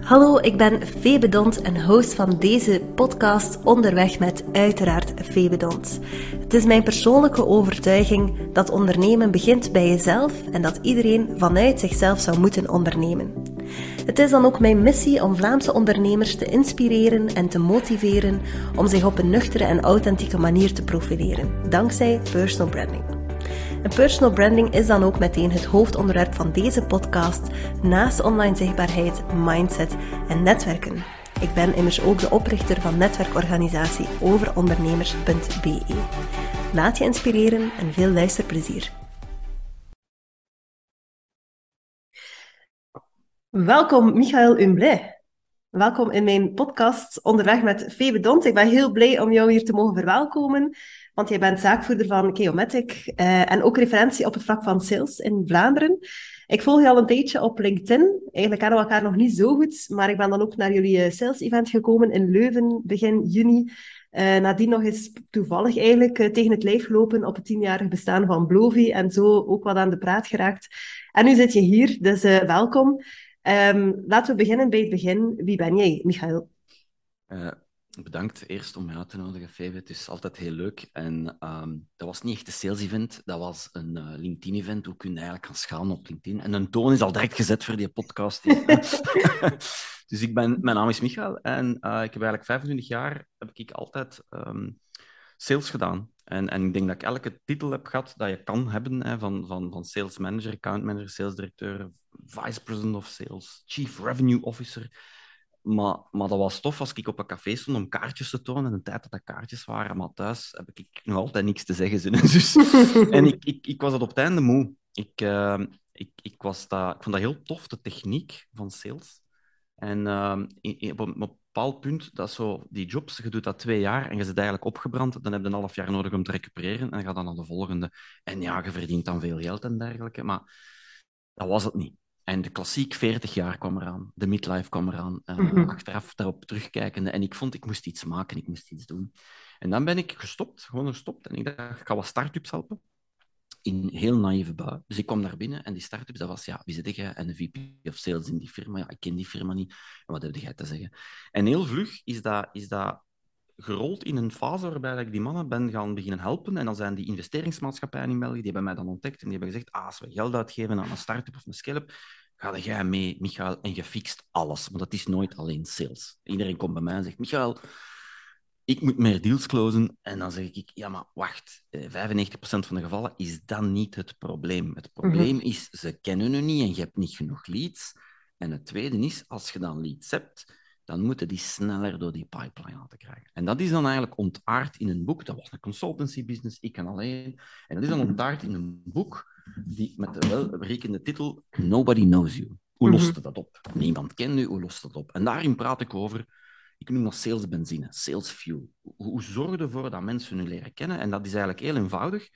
Hallo, ik ben Febe Dont en host van deze podcast Onderweg met uiteraard Febe Dont. Het is mijn persoonlijke overtuiging dat ondernemen begint bij jezelf en dat iedereen vanuit zichzelf zou moeten ondernemen. Het is dan ook mijn missie om Vlaamse ondernemers te inspireren en te motiveren om zich op een nuchtere en authentieke manier te profileren, dankzij personal branding. En personal branding is dan ook meteen het hoofdonderwerp van deze podcast, naast online zichtbaarheid, mindset en netwerken. Ik ben immers ook de oprichter van netwerkorganisatie overondernemers.be. Laat je inspireren en veel luisterplezier. Welkom, Michael Humblay. Welkom in mijn podcast Onderweg met Febe Dont. Ik ben heel blij om jou hier te mogen verwelkomen, want jij bent zaakvoerder van Keomatic uh, en ook referentie op het vlak van sales in Vlaanderen. Ik volg je al een tijdje op LinkedIn. Eigenlijk kennen we elkaar nog niet zo goed, maar ik ben dan ook naar jullie sales-event gekomen in Leuven begin juni. Uh, nadien nog eens toevallig eigenlijk tegen het lijf gelopen op het tienjarig bestaan van Blovi en zo ook wat aan de praat geraakt. En nu zit je hier, dus welkom. Um, laten we beginnen bij het begin. Wie ben jij, Michael? Bedankt eerst om mij uit te nodigen, Febe. Het is altijd heel leuk. En um, dat was niet echt een sales-event, dat was een uh, LinkedIn-event. Hoe kun je eigenlijk gaan schalen op LinkedIn? En een toon is al direct gezet voor die podcast. dus ik ben, mijn naam is Michael en uh, ik heb eigenlijk 25 jaar heb ik altijd um, sales gedaan. En, en ik denk dat ik elke titel heb gehad dat je kan hebben, hè, van, van, van sales manager, account manager, sales directeur, vice president of sales, chief revenue officer. Maar, maar dat was tof als ik op een café stond om kaartjes te tonen. En de tijd dat dat kaartjes waren, maar thuis heb ik nog altijd niks te zeggen. Dus, en ik, ik, ik was dat op het einde moe. Ik, uh, ik, ik, was dat, ik vond dat heel tof, de techniek van sales. En uh, in, in, op, een, bepaald punt, dat zo, die jobs, je doet dat twee jaar en je zit eigenlijk opgebrand, dan heb je een half jaar nodig om te recupereren en gaat dan naar de volgende. En ja, je verdient dan veel geld en dergelijke, maar dat was het niet. En de klassiek 40 jaar kwam eraan, de midlife kwam eraan, uh, achteraf daarop terugkijkende. En ik vond, ik moest iets maken, ik moest iets doen. En dan ben ik gestopt, gewoon gestopt. En ik dacht, ik ga wat start-ups helpen in heel naïeve bui. Dus ik kwam naar binnen en die start-ups, dat was, ja, wie zit jij? En de VP of sales in die firma. Ja, ik ken die firma niet. En wat heb jij te zeggen? En heel vlug is dat, is dat gerold in een fase waarbij ik die mannen ben gaan beginnen helpen. En dan zijn die investeringsmaatschappijen in België, die hebben mij dan ontdekt en die hebben gezegd, ah, als we geld uitgeven aan een start-up of een scale-up, ga jij mee, Michael, en je fixt alles. Want dat is nooit alleen sales. Iedereen komt bij mij en zegt, Michael, ik moet meer deals closen. En dan zeg ik, ja, maar wacht, 95% van de gevallen is dat niet het probleem. Het probleem mm-hmm. is, ze kennen u niet en je hebt niet genoeg leads. En het tweede is, als je dan leads hebt, dan moeten die sneller door die pipeline laten krijgen. En dat is dan eigenlijk ontaard in een boek. Dat was een consultancy business, ik kan alleen. En dat is dan ontaard in een boek die, met de welberekende titel Nobody Knows You. Hoe lost mm-hmm. dat op? Niemand kent u, hoe lost dat op? En daarin praat ik over ik noem dat salesbenzine, sales fuel. Hoe zorg je ervoor dat mensen u leren kennen? En dat is eigenlijk heel eenvoudig.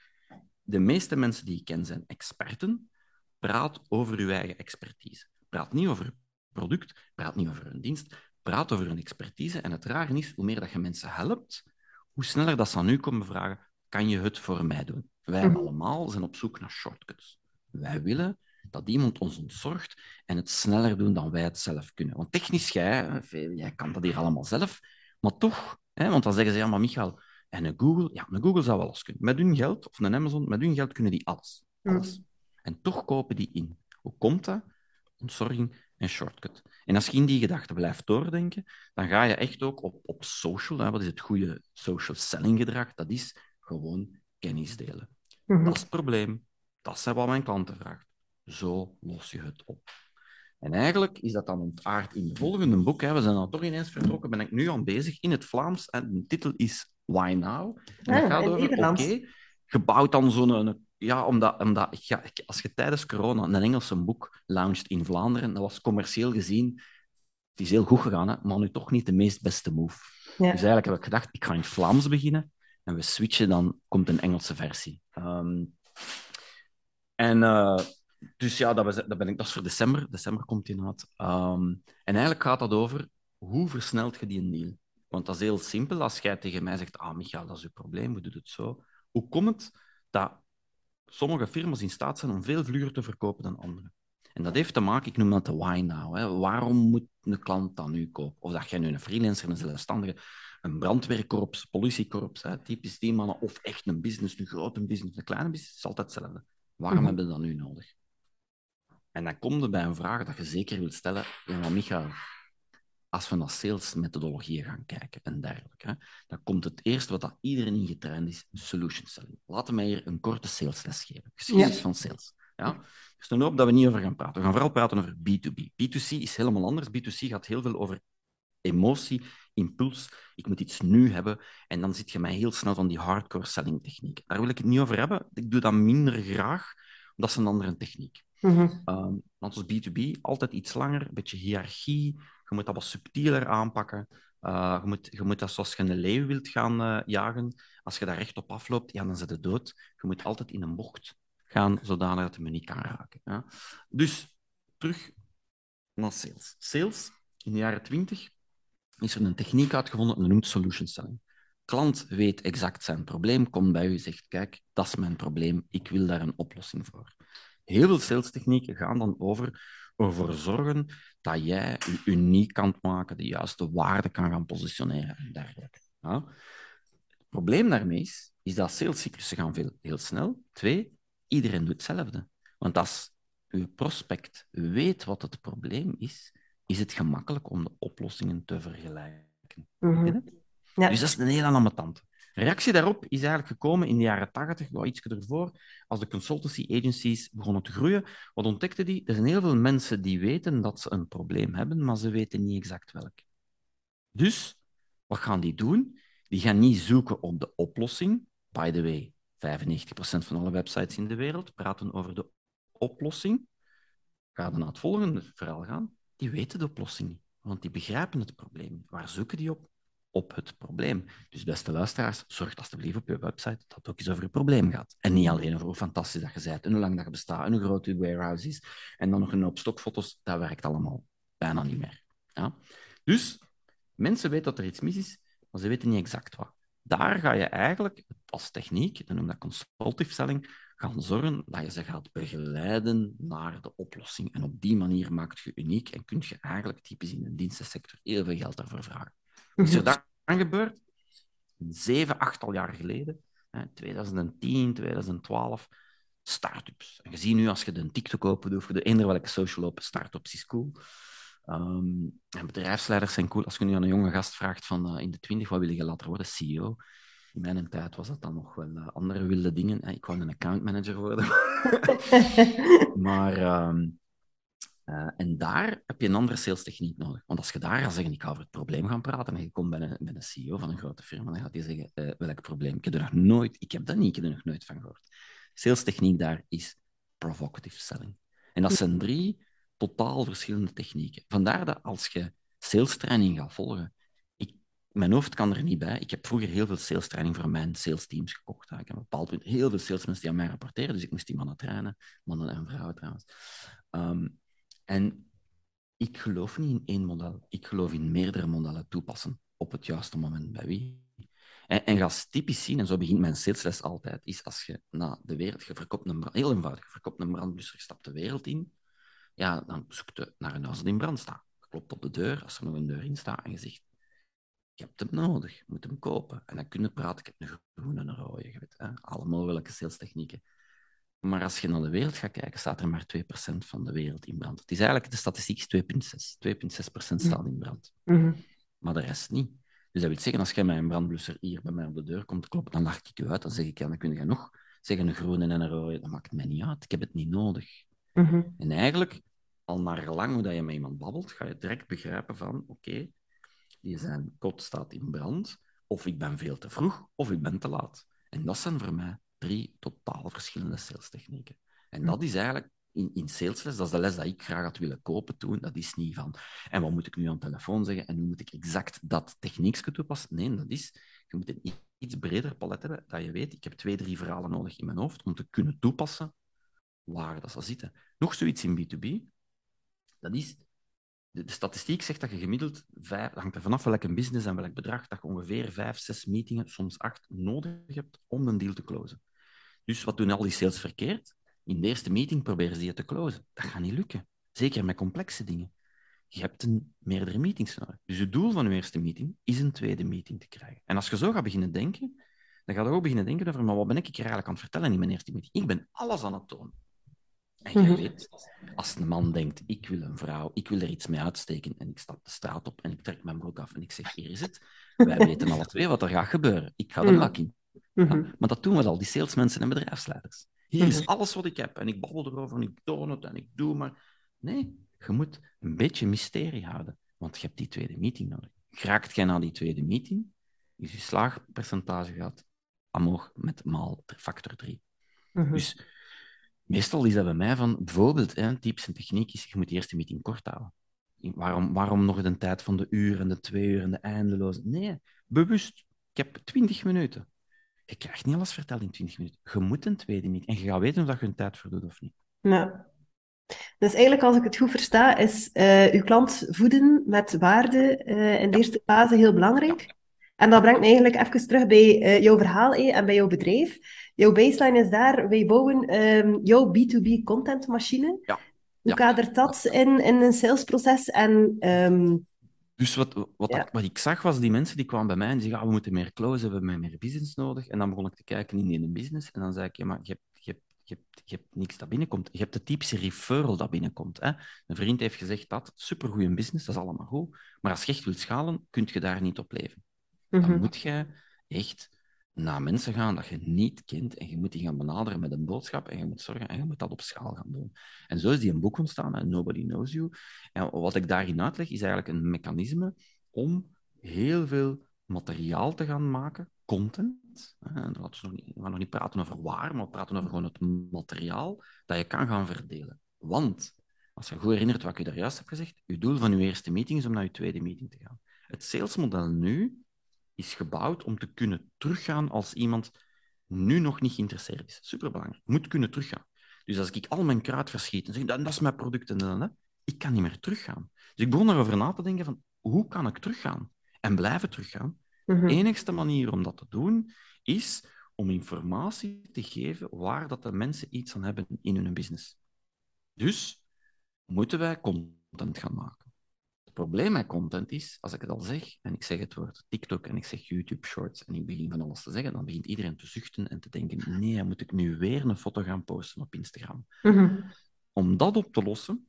De meeste mensen die ik ken zijn experten. Praat over uw eigen expertise. Praat niet over product, praat niet over een dienst, praat over hun expertise. En het rare is, hoe meer dat je mensen helpt, hoe sneller dat ze aan u komen vragen, kan je het voor mij doen? Wij mm. allemaal zijn op zoek naar shortcuts. Wij willen dat iemand ons ontzorgt en het sneller doen dan wij het zelf kunnen. Want technisch, jij, jij kan dat hier allemaal zelf, maar toch, hè, want dan zeggen ze, ja, maar Michael, en een Google, ja, een Google zou wel alles kunnen. Met hun geld, of een Amazon, met hun geld kunnen die alles. alles. Mm. En toch kopen die in. Hoe komt dat? Ontzorging en shortcut. En als je in die gedachte blijft doordenken, dan ga je echt ook op, op social, hè, wat is het goede social selling gedrag? Dat is gewoon kennis delen. Mm -hmm. Dat is het probleem. Dat is wat mijn klanten vragen. Zo los je het op. En eigenlijk is dat dan ontaard in het volgende boek. Hè. We zijn dan toch ineens vertrokken, ben ik nu aan bezig in het Vlaams. En de titel is Why Now? En dat ah, gaat over, oké, okay, gebouwd dan zo'n... Ja, omdat, omdat als je tijdens corona een Engelse boek launched in Vlaanderen, dat was commercieel gezien, het is heel goed gegaan, hè, maar nu toch niet de meest beste move. Ja. Dus eigenlijk heb ik gedacht, ik ga in Vlaams beginnen en we switchen, dan komt een Engelse versie. Um, en uh, dus ja, dat, was, dat, ben ik, dat is voor december. December komt die uit. Um, en eigenlijk gaat dat over hoe versnelt je die een deal? Want dat is heel simpel. Als jij tegen mij zegt, ah Michael, dat is uw probleem, we doen het zo. Hoe komt het dat sommige firma's in staat zijn om veel vlugger te verkopen dan anderen? En dat heeft te maken, ik noem dat de why now. Hè. Waarom moet een klant dan nu kopen? Of dat jij nu een freelancer, een zelfstandige, een brandweerkorps, politiekorps, hè, typisch die mannen, of echt een business, een grote business, een kleine business, is altijd hetzelfde. Waarom mm hebben we dat nu nodig? En dan komt er bij een vraag dat je zeker wilt stellen, ja, maar Michael, als we naar sales methodologieën gaan kijken en dergelijke, dan komt het eerst wat dat iedereen in getraind is, solution selling. Laten we hier een korte salesles geven. Geschiedenis van sales. Ja? Dus dan hoop dat we niet over gaan praten. We gaan vooral praten over B2B. B2C is helemaal anders. B2C gaat heel veel over emotie, impuls. Ik moet iets nu hebben. En dan zit je mij heel snel van die hardcore selling techniek. Daar wil ik het niet over hebben. Ik doe dat minder graag. Dat is een andere techniek. Mm -hmm. um, want als B2B altijd iets langer, een beetje hiërarchie. Je moet dat wat subtieler aanpakken. Uh, je, moet, je moet dat zoals je een leeuw wilt gaan uh, jagen. Als je daar recht op afloopt, ja, dan zit het dood. Je moet altijd in een bocht gaan, zodanig dat je me niet kan raken. Ja. Dus terug naar sales. Sales, in de jaren 20 is er een techniek uitgevonden, dat noemt solution selling. Klant weet exact zijn probleem, komt bij u en zegt, kijk, dat is mijn probleem, ik wil daar een oplossing voor. Heel veel salestechnieken gaan dan over ervoor zorgen dat jij je uniek kan maken, de juiste waarde kan gaan positioneren en dergelijke. Ja. Het probleem daarmee is, is dat salescyclussen gaan veel, heel snel. Twee, iedereen doet hetzelfde. Want als uw prospect weet wat het probleem is, is het gemakkelijk om de oplossingen te vergelijken. Mm ja. Dus dat is een heel ambetant. Reactie daarop is eigenlijk gekomen in de jaren 80, wel iets ervoor, als de consultancy agencies begonnen te groeien. Wat ontdekten die? Er zijn heel veel mensen die weten dat ze een probleem hebben, maar ze weten niet exact welk. Dus, wat gaan die doen? Die gaan niet zoeken op de oplossing. By the way, 95% van alle websites in de wereld praten over de oplossing. Ga dan naar het volgende verhaal gaan. Die weten de oplossing niet, want die begrijpen het probleem. Waar zoeken die op? Op het probleem. Dus beste luisteraars, zorg alsjeblieft op je website dat het ook eens over je probleem gaat. En niet alleen over hoe fantastisch dat je bent en hoe lang dat je bestaat en hoe groot je warehouse is. En dan nog een hoop stokfoto's, dat werkt allemaal bijna niet meer. Ja? Dus mensen weten dat er iets mis is, maar ze weten niet exact wat daar ga je eigenlijk als techniek, dan noem dat consultative selling, gaan zorgen dat je ze gaat begeleiden naar de oplossing. En op die manier maakt je uniek en kun je eigenlijk typisch in de dienstensector heel veel geld daarvoor vragen. Is er dat gebeurd? Zeven, achttal jaar geleden, 2010, 2012, start-ups. En je ziet nu, als je de TikTok open doet, of de eender welke social open, start-ups is cool. Um, en bedrijfsleiders zijn cool. Als je nu aan een jonge gast vraagt van uh, in de twintig, wat wil je later worden? CEO. In mijn tijd was dat dan nog wel uh, andere wilde dingen. Ik wou een accountmanager worden. maar, um, uh, en daar heb je een andere sales techniek nodig. Want als je daar gaat zeggen, ik ga over het probleem gaan praten, en je komt bij een, bij een CEO van een grote firma, dan gaat hij zeggen, welk probleem? Ik heb er nog nooit, ik heb dat niet, ik heb er nog nooit van gehoord. Sales techniek daar is provocative selling. En dat zijn drie totaal verschillende technieken. Vandaar dat als je sales training gaat volgen, ik, mijn hoofd kan er niet bij. Ik heb vroeger heel veel sales training voor mijn sales teams gekocht. Ik heb een bepaald punt heel veel salesmensen die aan mij rapporteren, dus ik moest die mannen trainen, mannen en vrouwen trouwens. Um, en ik geloof niet in één model. Ik geloof in meerdere modellen toepassen op het juiste moment bij wie. En, en typisch zien, en zo begint mijn salesles altijd, is als je naar de wereld, je verkoopt een, heel eenvoudig, je verkoopt een brandblusser, je stapt de wereld in, ja, dan zoekt je naar een huis dat in brand staat. Je klopt op de deur, als er nog een deur in staat, en je zegt, je hebt hem nodig, je moet hem kopen. En dan kunnen praten, ik heb een groene en een rode, je weet, hè? alle mogelijke salestechnieken. Maar als je naar de wereld gaat kijken, staat er maar 2% van de wereld in brand. Het is eigenlijk, de statistiek is 2,6. 2,6% staat in brand. Mm Maar de rest niet. Dus dat wil zeggen, als jij met een brandblusser hier bij mij op de deur komt kloppen, dan lach ik je uit. Dan zeg ik, ja, dan kun je nog zeggen een groene en een rode. Dat maakt mij niet uit. Ik heb het niet nodig. Mhm. En eigenlijk, al naar gelang hoe dat je met iemand babbelt, ga je direct begrijpen van, oké, die zijn kot staat in brand, of ik ben veel te vroeg, of ik ben te laat. En dat zijn voor mij drie totaal verschillende salestechnieken. En dat is eigenlijk in, in salesles, dat is de les dat ik graag had willen kopen toen. Dat is niet van, en wat moet ik nu aan de telefoon zeggen, en nu moet ik exact dat techniekje toepassen. Nee, dat is, je moet een iets breder palet hebben, dat je weet, ik heb twee, drie verhalen nodig in mijn hoofd om te kunnen toepassen waar dat zal zitten. Nog zoiets in B2B, dat is, de, statistiek zegt dat je gemiddeld, vijf, dat hangt er vanaf welke business en welk bedrag, dat je ongeveer vijf, zes meetingen, soms acht, nodig hebt om een deal te closen. Dus wat doen al die sales verkeerd? In de eerste meeting proberen ze je te closen. Dat gaat niet lukken. Zeker met complexe dingen. Je hebt een, meerdere meetings nodig. Dus het doel van je eerste meeting is een tweede meeting te krijgen. En als je zo gaat beginnen denken, dan ga je ook beginnen denken over, maar wat ben ik hier eigenlijk aan het vertellen in mijn eerste meeting? Ik ben alles aan het tonen. En je Mhm. weet, als een man denkt, ik wil een vrouw, ik wil er iets mee uitsteken, en ik stap de straat op en ik trek mijn broek af en ik zeg, hier is het. Wij weten alle twee wat er gaat gebeuren. Ik ga de Mhm. lak in. Mhm. Ja, maar dat doen we al, die salesmensen en bedrijfsleiders. Hier is alles wat ik heb en ik babbel erover en ik toon het en ik doe maar. Nee, je moet een beetje mysterie houden, want je hebt die tweede meeting nodig. Geraakt jij naar die tweede meeting, is je slaagpercentage gaat omhoog met maal factor 3. Mhm. Dus meestal is dat bij mij van, bijvoorbeeld, hè, tips en techniek is, je moet de eerste meeting kort houden. Waarom, waarom nog de tijd van de uur en de twee uur en de eindeloze? Nee, bewust. Ik heb 20 minuten. Je krijgt niet alles verteld in 20 minuten. Je moet een tweede meeting. En je gaat weten of dat je een tijd voor doet of niet. Ja. Dus eigenlijk, als ik het goed versta, is eh, uw klant voeden met waarde eh, in de eerste fase heel belangrijk. En dat brengt me eigenlijk even terug bij eh, jouw verhaal eh, en bij jouw bedrijf. Jouw baseline is daar, wij bouwen ehm, jouw B2B contentmachine. Ja. Hoe Ja. kadert dat in, in een salesproces? En ehm, Dus wat, wat, Ja. wat ik zag, was die mensen die kwamen bij mij en zeiden, ah, we moeten meer closen, we hebben meer business nodig. En dan begon ik te kijken in die business. En dan zei ik, ja, maar je hebt, je hebt, je hebt, je hebt niks dat binnenkomt. Je hebt de typische referral dat binnenkomt. Hè? Een vriend heeft gezegd dat, supergoeie business, dat is allemaal goed. Maar als je echt wilt schalen, kun je daar niet op leven. Dan mhm. moet je echt naar mensen gaan dat je niet kent en je moet die gaan benaderen met een boodschap en je moet zorgen en je moet dat op schaal gaan doen. En zo is die een boek ontstaan, hè, Nobody Knows You. En wat ik daarin uitleg, is eigenlijk een mechanisme om heel veel materiaal te gaan maken, content. En we, gaan nog niet praten over waar, maar we praten over gewoon het materiaal dat je kan gaan verdelen. Want, als je goed herinnert wat ik je daar juist heb gezegd, je doel van je eerste meeting is om naar je tweede meeting te gaan. Het salesmodel nu is gebouwd om te kunnen teruggaan als iemand nu nog niet geïnteresseerd is. Superbelangrijk. Moet kunnen teruggaan. Dus als ik al mijn kruid verschiet en zeg, dat, dat is mijn product en dan, ik kan niet meer teruggaan. Dus ik begon erover na te denken van, hoe kan ik teruggaan? En blijven teruggaan. Mhm. De enigste manier om dat te doen, is om informatie te geven waar dat de mensen iets aan hebben in hun business. Dus moeten wij content gaan maken. Het probleem met content is, als ik het al zeg, en ik zeg het woord TikTok en ik zeg YouTube Shorts en ik begin van alles te zeggen, dan begint iedereen te zuchten en te denken, nee, moet ik nu weer een foto gaan posten op Instagram? Mhm. Om dat op te lossen,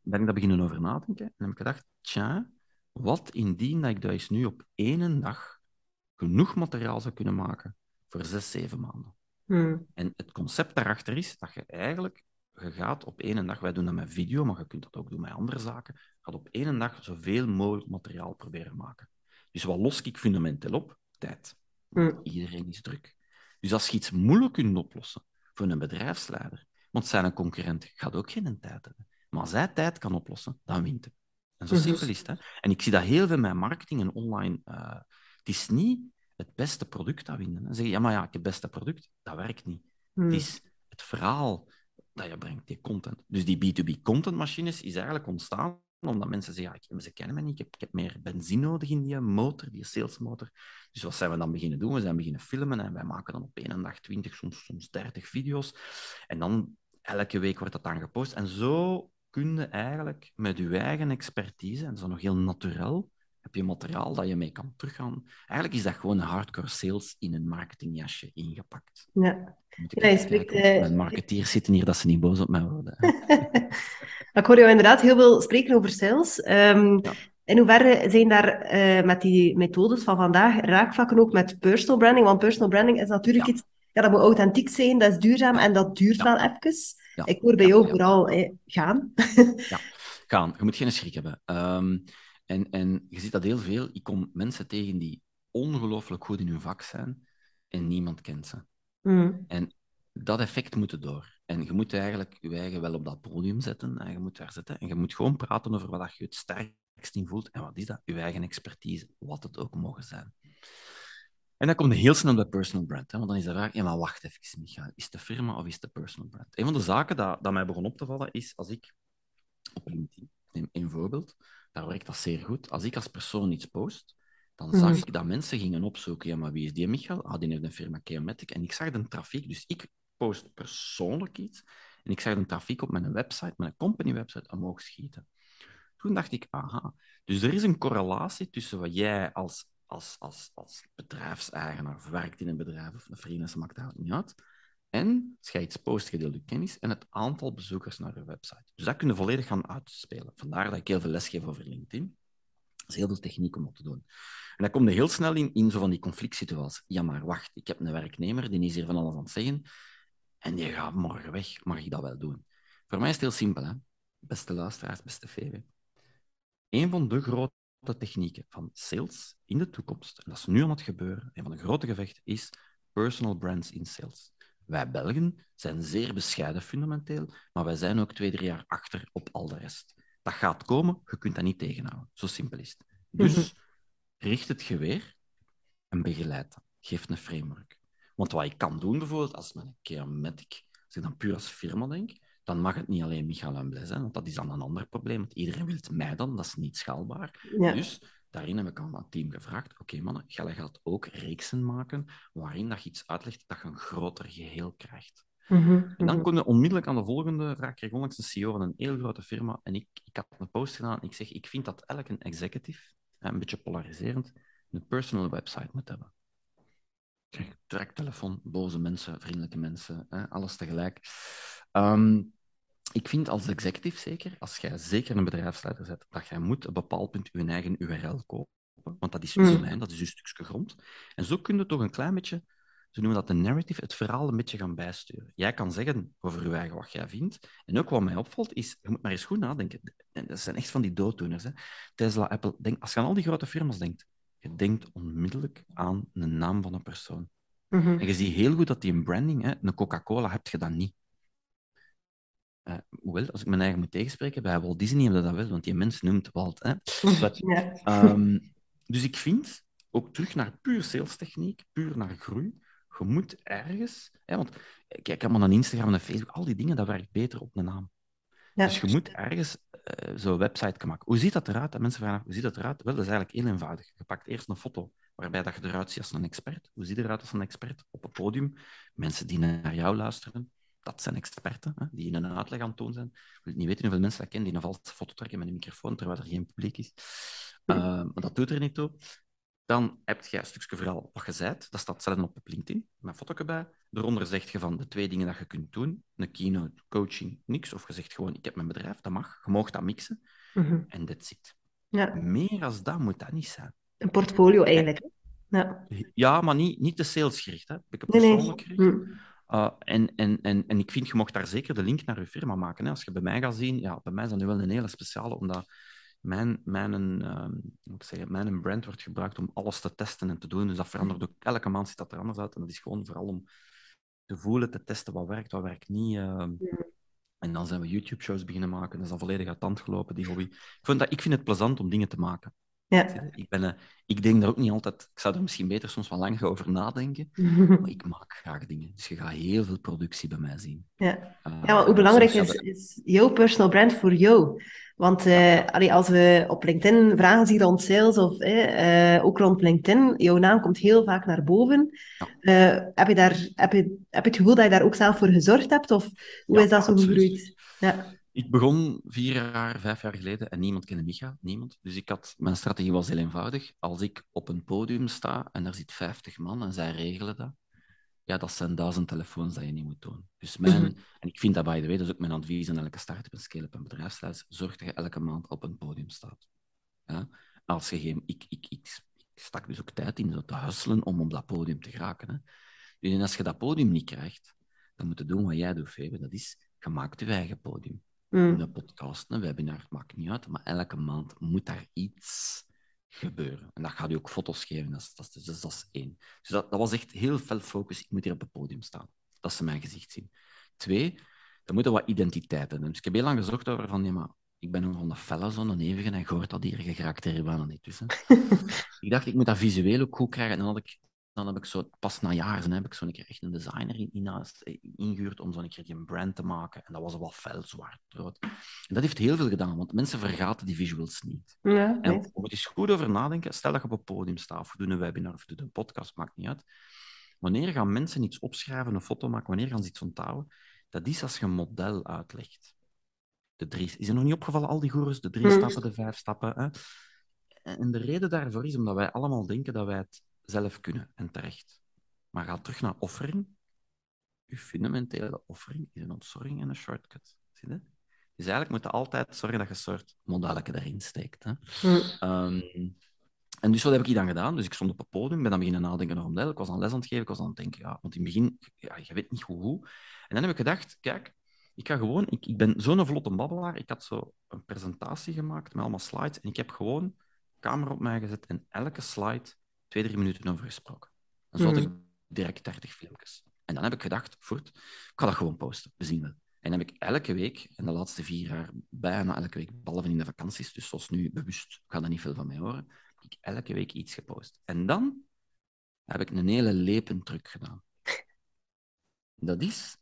ben ik daar beginnen over nadenken en heb ik gedacht, tja, wat indien dat ik dus nu op één dag genoeg materiaal zou kunnen maken voor zes, zeven maanden? Mhm. En het concept daarachter is dat je eigenlijk, je gaat op één dag, wij doen dat met video, maar je kunt dat ook doen met andere zaken, je gaat op één dag zoveel mogelijk materiaal proberen maken. Dus wat los ik fundamenteel op? Tijd. Mm. Iedereen is druk. Dus als je iets moeilijk kunt oplossen voor een bedrijfsleider, want zijn concurrent gaat ook geen tijd hebben, maar als hij tijd kan oplossen, dan wint hij. En zo Mhm. simpel is het. Hè? En ik zie dat heel veel met marketing en online. eh, het is niet het beste product dat winnen. Dan zeg je, ja, maar ja, ik heb het beste product. Dat werkt niet. Het is het verhaal dat je brengt, die content. Dus die B2B contentmachines is eigenlijk ontstaan omdat mensen zeggen, ja, ik- ze kennen me niet, ik heb, ik heb meer benzine nodig in die motor, die salesmotor. Dus wat zijn we dan beginnen doen? We zijn beginnen filmen en wij maken dan op één dag 20, soms, soms 30 video's. En dan elke week wordt dat dan gepost. En zo kun je eigenlijk met je eigen expertise, en dat is nog heel natuurlijk, heb je materiaal dat je mee kan teruggaan. Eigenlijk is dat gewoon hardcore sales in een marketingjasje ingepakt. Ja. Ja, je spreekt, eh, Mijn marketeers zitten hier, dat ze niet boos op mij worden. ik hoor jou inderdaad heel veel spreken over sales. Ehm, Ja. In hoeverre zijn daar eh, met die methodes van vandaag raakvlakken ook met personal branding? Want personal branding is natuurlijk Ja. iets, ja, dat moet authentiek zijn, dat is duurzaam en dat duurt Ja. wel even. Ja. Ik hoor bij Ja, jou ja. vooral eh, gaan. Gaan, je moet geen schrik hebben. Ehm, en, en je ziet dat heel veel. Ik kom mensen tegen die ongelooflijk goed in hun vak zijn en niemand kent ze. Mm. En dat effect moet er door. En je moet eigenlijk je eigen wel op dat podium zetten. En je moet daar zitten. En je moet gewoon praten over wat je het sterkst in voelt. En wat is dat? Je eigen expertise, wat het ook mogen zijn. En dan komt heel snel bij personal brand. Hè? Want dan is de vraag, ja, maar wacht even, Micha. Is het de firma of is het de personal brand? Een van de zaken dat, dat mij begon op te vallen is, als ik op LinkedIn, neem één voorbeeld, daar werkt dat zeer goed. Als ik als persoon iets post, dan zag Mhm. ik dat mensen gingen opzoeken, ja, maar wie is die Michael? Ah, die heeft een firma Chaomatic. En ik zag de trafiek, dus ik post persoonlijk iets en ik zag een trafiek op mijn website, mijn company website, omhoog schieten. Toen dacht ik, aha, dus er is een correlatie tussen wat jij als, als, als, als bedrijfseigenaar of werkt in een bedrijf of een freelancer, maakt dat niet uit, en als iets post, kennis en het aantal bezoekers naar je website. Dus dat kun je volledig gaan uitspelen. Vandaar dat ik heel veel les geef over LinkedIn. Dat is heel veel techniek om dat te doen. En dan kom je heel snel in, in zo van die conflict situaties. Ja, maar wacht, ik heb een werknemer, die is hier van alles aan het zeggen, en die gaat morgen weg. Mag ik dat wel doen? Voor mij is het heel simpel, hè? beste luisteraars, beste VW. Een van de grote technieken van sales in de toekomst, en dat is nu aan het gebeuren, een van de grote gevechten, is personal brands in sales. Wij Belgen zijn zeer bescheiden fundamenteel, maar wij zijn ook twee, drie jaar achter op al de rest. Dat gaat komen, je kunt dat niet tegenhouden. Zo simpel is het. Dus mhm. richt het geweer en begeleid dat. Geef een framework. Want wat ik kan doen bijvoorbeeld, als met een Keamatic, als ik dan puur als firma denk, dan mag het niet alleen Michael en Blaise zijn, want dat is dan een ander probleem. Want iedereen wil het mij dan, dat is niet schaalbaar. Dus daarin heb ik aan dat team gevraagd, oké okay, mannen, jij gaat ook reeksen maken waarin dat je iets uitlegt dat je een groter geheel krijgt. Mhm, en dan mm kon je onmiddellijk aan de volgende vraag. Ik kreeg onlangs een CEO van een heel grote firma en ik, ik had een post gedaan en ik zeg, ik vind dat elke executive, een beetje polariserend, een personal website moet hebben. Ik krijg direct telefoon, boze mensen, vriendelijke mensen, hè, alles tegelijk. Ehm, ik vind als executive zeker, als jij zeker een bedrijfsleider zet, dat jij moet op een bepaald punt je eigen URL kopen. Want dat is je mm. domein, dat is je stukje grond. En zo kun je toch een klein beetje, ze noemen dat de narrative, het verhaal een beetje gaan bijsturen. Jij kan zeggen over je eigen wat jij vindt. En ook wat mij opvalt is, je moet maar eens goed nadenken. En dat zijn echt van die dooddoeners. Hè. Tesla, Apple, denk, als je aan al die grote firma's denkt, je denkt onmiddellijk aan de naam van een persoon. Mhm. En je ziet heel goed dat die een branding, hè, een Coca-Cola, heb je dat niet. Uh, hoewel, als ik mijn eigen moet tegenspreken, bij Walt Disney hebben dat wel, want die mens noemt Walt. Hè. ja. Ehm, dus ik vind, ook terug naar puur salestechniek, puur naar groei, je moet ergens... Hè, want kijk allemaal naar Instagram en Facebook, al die dingen, dat werkt beter op een naam. Dus je moet ergens uh, zo'n website maken. Hoe ziet dat eruit? En mensen vragen, hoe ziet dat eruit? Wel, dat is eigenlijk heel eenvoudig. Je pakt eerst een foto waarbij dat je eruit ziet als een expert. Hoe ziet je eruit als een expert? Op een podium. Mensen die naar jou luisteren, dat zijn experten, hè, die in een uitleg aan het doen zijn. Ik wil niet weten hoeveel mensen dat kennen die een valse foto trekken met een microfoon terwijl er geen publiek is. Uh, maar dat doet er niet toe. Dan heb je een stukje verhaal wat je. Dat staat zelf op LinkedIn, met een foto erbij. Daaronder zeg je van de twee dingen dat je kunt doen. Een keynote, coaching, niks. Of je zegt gewoon, ik heb mijn bedrijf, dat mag. Je mag dat mixen. Mhm. En dat zit. Ja. Meer als dat moet dat niet zijn. Een portfolio eigenlijk. Ja, ja maar niet, niet te salesgericht. Hè. Ik heb persoonlijk nee, nee. Uh, en, en, en, en ik vind, je mocht daar zeker de link naar je firma maken. Hè. Als je bij mij gaat zien, ja, bij mij is dat nu wel een hele speciale, omdat mijn, mijn, uh, moet zeggen, mijn brand wordt gebruikt om alles te testen en te doen. Dus dat verandert ook. Elke maand ziet dat er anders uit. En dat is gewoon vooral om te voelen, te testen wat werkt, wat werkt niet. Uh, en dan zijn we YouTube-shows beginnen maken. Dat is dan volledig uit tand gelopen, die hobby. Ik vind, dat, ik vind het plezant om dingen te maken. Ja. Ik, ben, uh, ik denk daar ook niet altijd... Ik zou er misschien beter soms wel lang over nadenken. maar ik maak graag dingen. Dus je gaat heel veel productie bij mij zien. Ja, uh, ja maar hoe belangrijk is, is jouw personal brand voor jou? Want uh, allee, als we op LinkedIn vragen zich rond sales of uh, ook rond LinkedIn, jouw naam komt heel vaak naar boven. Ja. Heb, je daar, heb, je, heb je het gevoel dat je daar ook zelf voor gezorgd hebt? Of hoe ja, is dat zo gegroeid? Ja. Ik begon vier jaar, vijf jaar geleden en niemand kende Micha, niemand. Dus ik had, mijn strategie was heel eenvoudig. Als ik op een podium sta en er zit 50 man en zij regelen dat, ja, dat zijn duizend telefoons dat je niet moet doen. Dus mijn, mhm. en ik vind dat, by the way, dat is ook mijn advies aan elke start-up en scale-up en bedrijfsleider, zorg dat je elke maand op een podium staat. Ja? Als je geen, ik, ik, ik, ik stak dus ook tijd in zo te hustelen om op dat podium te geraken. Hè? Dus en als je dat podium niet krijgt, dan moet je doen wat jij doet, Febe. Dat is, je maakt je eigen podium. Mm. Een podcast, een webinar, maakt niet uit, maar elke maand moet daar iets gebeuren. En dat gaat u ook foto's geven, dat is, dat is, dus dat is één. Dus dat, dat was echt heel veel focus, ik moet hier op het podium staan. Dat ze mijn gezicht zien. Twee, er moeten wat identiteiten. Dus ik heb heel lang gezocht over van, ja, maar ik ben een felle, zo'n eeuwige, en gehoord dat hier geraakt er bijna niet tussen. ik dacht, ik moet dat visueel ook goed krijgen. En dan had ik dan heb ik zo, pas na jaren heb ik zo'n keer echt een designer in, in, eh, ingehuurd om zo'n keer die brand te maken. En dat was wel fel zwart rood. En dat heeft heel veel gedaan, want mensen vergaten die visuals niet. Ja, en om het eens goed over nadenken, stel dat je op een podium staat, of we doen een webinar, of we doen een podcast, maakt niet uit. Wanneer gaan mensen iets opschrijven, een foto maken, wanneer gaan ze iets onthouden? Dat is als je een model uitlegt. De drie, is er nog niet opgevallen, al die goeroes? De drie Hmm. stappen, de vijf stappen. Hè? En de reden daarvoor is omdat wij allemaal denken dat wij het zelf kunnen, en terecht. Maar ga terug naar offering. Uw fundamentele offering is een ontzorging en een shortcut. Zie je? Dus eigenlijk moet je altijd zorgen dat je een soort modelletje erin steekt. Hè? Hm. Ehm, en dus wat heb ik dan gedaan? Dus ik stond op het podium, ben dan beginnen nadenken over een model. Ik was aan les aan het geven, ik was aan het denken, ja, want in het begin, ja, je weet niet hoe, hoe. En dan heb ik gedacht, kijk, ik ga gewoon, ik, ik ben zo'n vlotte babbelaar, ik had zo een presentatie gemaakt met allemaal slides en ik heb gewoon camera op mij gezet en elke slide twee, drie minuten over gesproken. En zo had ik direct 30 filmpjes. En dan heb ik gedacht, voort, ik ga dat gewoon posten, we zien wel. En dan heb ik elke week, en de laatste vier jaar, bijna elke week, behalve in de vakanties, dus zoals nu bewust, ga daar niet veel van mij horen, heb ik elke week iets gepost. En dan heb ik een hele lepentruc gedaan. Dat is,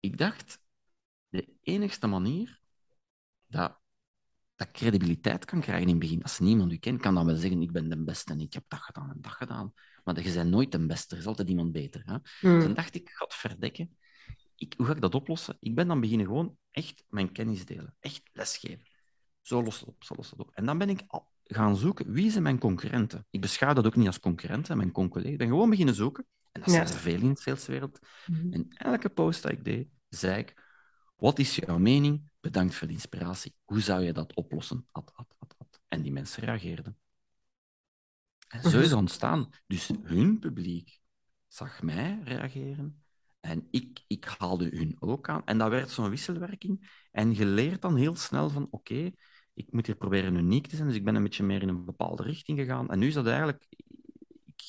ik dacht, de enigste manier dat, dat credibiliteit kan krijgen in het begin, als niemand u kent, kan dan wel zeggen, ik ben de beste en ik heb dat gedaan en dat gedaan. Maar je bent nooit de beste, er is altijd iemand beter. Hè? Hm. Dan dacht ik, verdekken. Ik, hoe ga ik dat oplossen? Ik ben dan beginnen gewoon echt mijn kennis delen. Echt lesgeven. Zo lost het op, zo lost het op. En dan ben ik al gaan zoeken, wie zijn mijn concurrenten? Ik beschouw dat ook niet als concurrenten, mijn collega's. Ik ben gewoon beginnen zoeken. En dat Ja. zijn er veel in de saleswereld. Hm. En elke post dat ik deed, zei ik, wat is jouw mening? Bedankt voor de inspiratie. Hoe zou je dat oplossen? En die mensen reageerden. En zo is het ontstaan. Dus hun publiek zag mij reageren en ik, ik haalde hun ook aan. En dat werd zo'n wisselwerking. En je leert dan heel snel van, oké, ik moet hier proberen uniek te zijn. Dus ik ben een beetje meer in een bepaalde richting gegaan. En nu is dat eigenlijk...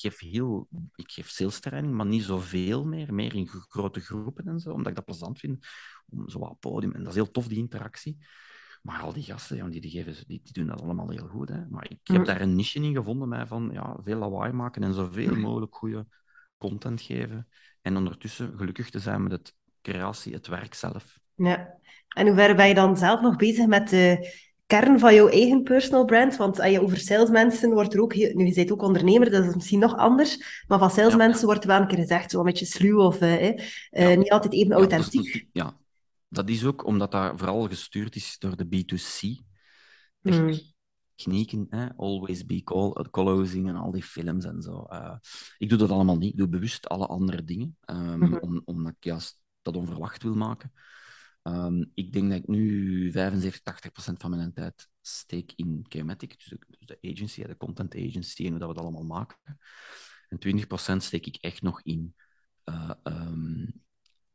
Ik geef, heel, ik geef sales training, maar niet zoveel meer. Meer in gro- grote groepen en zo, omdat ik dat plezant vind. Om zo wat podium. En dat is heel tof, die interactie. Maar al die gasten, ja, die, die, geven, die, die doen dat allemaal heel goed. Hè. Maar ik heb Mm. daar een niche in gevonden, mij van ja, veel lawaai maken en zoveel mogelijk goede content geven. En ondertussen gelukkig te zijn met het creatie, het werk zelf. Ja. En hoe ver ben je dan zelf nog bezig met de kern van jouw eigen personal brand? Want als je over salesmensen wordt er ook, heel- nu je bent ook ondernemer, dat is misschien nog anders, maar van salesmensen wordt er wel een keer gezegd, zo een beetje sluw of eh, eh, Ja. niet altijd even Ja, dat is authentiek. ja, dat is ook omdat dat vooral gestuurd is door de B2C. Hmm. Technieken, hè? always be call, closing en al die films en zo. Ik doe dat allemaal niet. Ik doe bewust alle andere dingen, ehm, Mhm. om, omdat ik juist dat onverwacht wil maken. Ehm, ik denk dat ik nu 75, 80 procent van mijn tijd steek in Chematic, dus de, dus de agency, de content agency en hoe dat we dat allemaal maken. En 20 procent steek ik echt nog in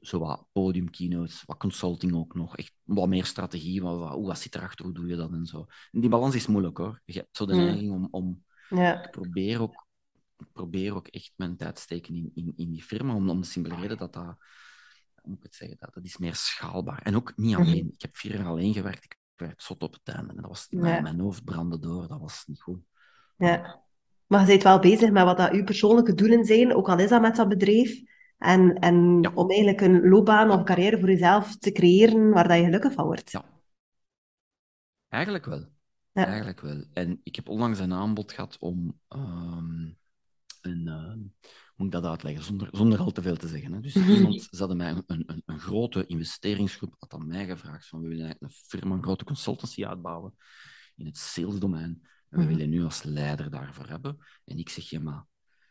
zo wat podium keynotes, wat consulting ook nog, echt wat meer strategie, wat, wat, hoe, wat zit erachter, hoe doe je dat en zo. En die balans is moeilijk hoor. Je hebt zo de Mm. neiging om, om Ja. ik probeer ook, ik probeer ook echt mijn tijd te steken in, in, in die firma, om, om de simpele reden dat dat, moet ik het zeggen, dat, dat is meer schaalbaar. En ook niet Mhm. alleen. Ik heb vier jaar alleen gewerkt, ik werd zot op het einde. En dat was, Ja. mijn, hoofd brandde door, dat was niet goed. Ja. Maar je bent wel bezig met wat dat uw persoonlijke doelen zijn, ook al is dat met dat bedrijf. En, en Ja. om eigenlijk een loopbaan of carrière voor jezelf te creëren waar dat je gelukkig van wordt. Ja. Eigenlijk wel. Ja. Eigenlijk wel. En ik heb onlangs een aanbod gehad om ehm, een, ehm, moet ik dat uitleggen, zonder, zonder al te veel te zeggen. Hè? Dus iemand, ze hadden mij een, een, een grote investeringsgroep had aan mij gevraagd van we willen eigenlijk een firma, een grote consultancy uitbouwen in het salesdomein. En we Mhm. willen nu als leider daarvoor hebben. En ik zeg, ja maar,